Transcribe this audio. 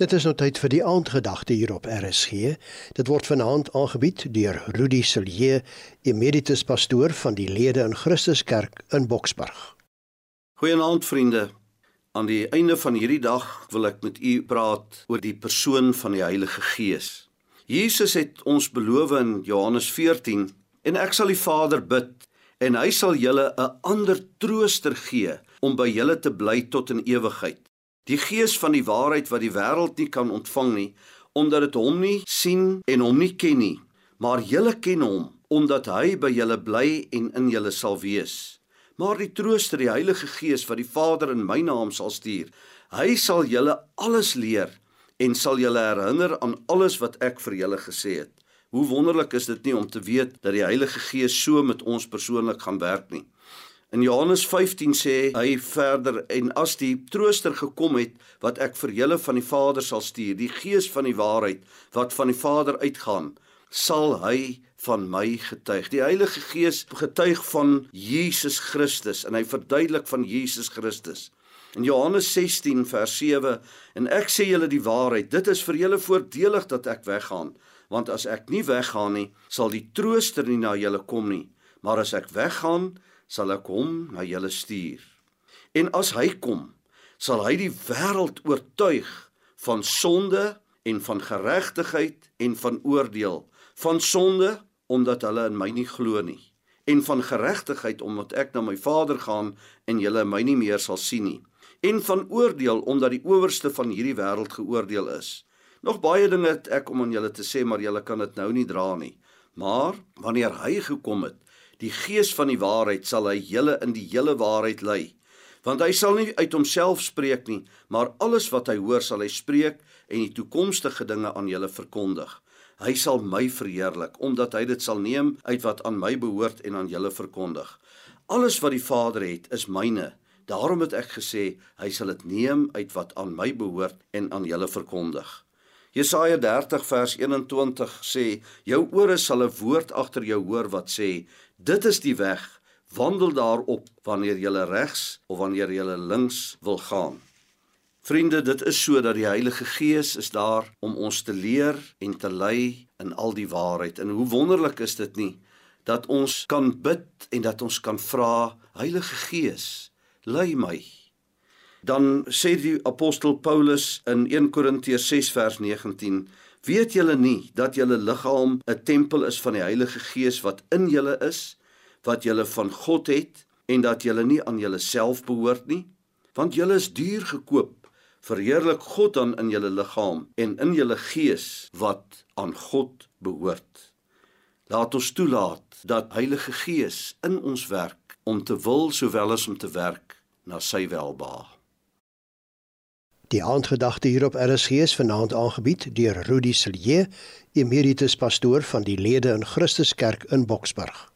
Dit is nou tyd vir die aandgedagte hier op RSG. Dit word vanaand aangebied deur Rudy Silje, emeritus pastoor van die Lede in Christuskerk in Boksburg. Goeienaand vriende. Aan die einde van hierdie dag wil ek met u praat oor die persoon van die Heilige Gees. Jesus het ons beloof in Johannes 14 en ek sal die Vader bid en hy sal julle 'n ander trooster gee om by julle te bly tot in ewigheid. Die gees van die waarheid wat die wêreld nie kan ontvang nie, omdat dit hom nie sien en hom nie ken nie, maar julle ken hom omdat hy by julle bly en in julle sal wees. Maar die Trooster, die Heilige Gees wat die Vader in my naam sal stuur, hy sal julle alles leer en sal julle herinner aan alles wat ek vir julle gesê het. Hoe wonderlik is dit nie om te weet dat die Heilige Gees so met ons persoonlik gaan werk nie. In Johannes 15 sê hy verder en as die trooster gekom het wat ek vir julle van die Vader sal stuur, die Gees van die waarheid wat van die Vader uitgaan, sal hy van my getuig. Die Heilige Gees getuig van Jesus Christus en hy verduidelik van Jesus Christus. In Johannes 16 vers 7 en ek sê julle die waarheid, dit is vir julle voordelig dat ek weggaan, want as ek nie weggaan nie, sal die trooster nie na julle kom nie, maar as ek weggaan, sal ek hom na julle stuur. En as hy kom, sal hy die wêreld oortuig van sonde en van geregtigheid en van oordeel. Van sonde omdat hulle in my nie glo nie en van geregtigheid omdat ek na my Vader gaan en julle my nie meer sal sien nie en van oordeel omdat die owerste van hierdie wêreld geoordeel is. Nog baie dinge het ek om aan julle te sê, maar julle kan dit nou nie dra nie. Maar wanneer hy gekom het, Die Gees van die waarheid sal hy julle in die hele waarheid lei. Want hy sal nie uit homself spreek nie, maar alles wat hy hoor sal hy spreek en die toekomstige dinge aan julle verkondig. Hy sal my verheerlik omdat hy dit sal neem uit wat aan my behoort en aan julle verkondig. Alles wat die Vader het, is myne. Daarom het ek gesê hy sal dit neem uit wat aan my behoort en aan julle verkondig. Jesaja 30 vers 21 sê: Jou ore sal 'n woord agter jou hoor wat sê: Dit is die weg, wandel daarop wanneer jy regs of wanneer jy links wil gaan. Vriende, dit is so dat die Heilige Gees is daar om ons te leer en te lei in al die waarheid. En hoe wonderlik is dit nie dat ons kan bid en dat ons kan vra, Heilige Gees, lei my dan sê die apostel Paulus in 1 Korintiërs 6 vers 19 weet julle nie dat julle liggaam 'n tempel is van die Heilige Gees wat in julle is wat julle van God het en dat julle nie aan julleself behoort nie? Want julle is duur gekoop verheerlik God dan in julle liggaam en in julle gees wat aan God behoort. Laat ons toelaat dat Heilige Gees in ons werk om te wil sowel as om te werk na sy welbehae Die aandgedagte hier op RSG is vanaand aangebied deur Rudi Silje, emeritus pastoor van die Lede in Christuskerk in Boksburg.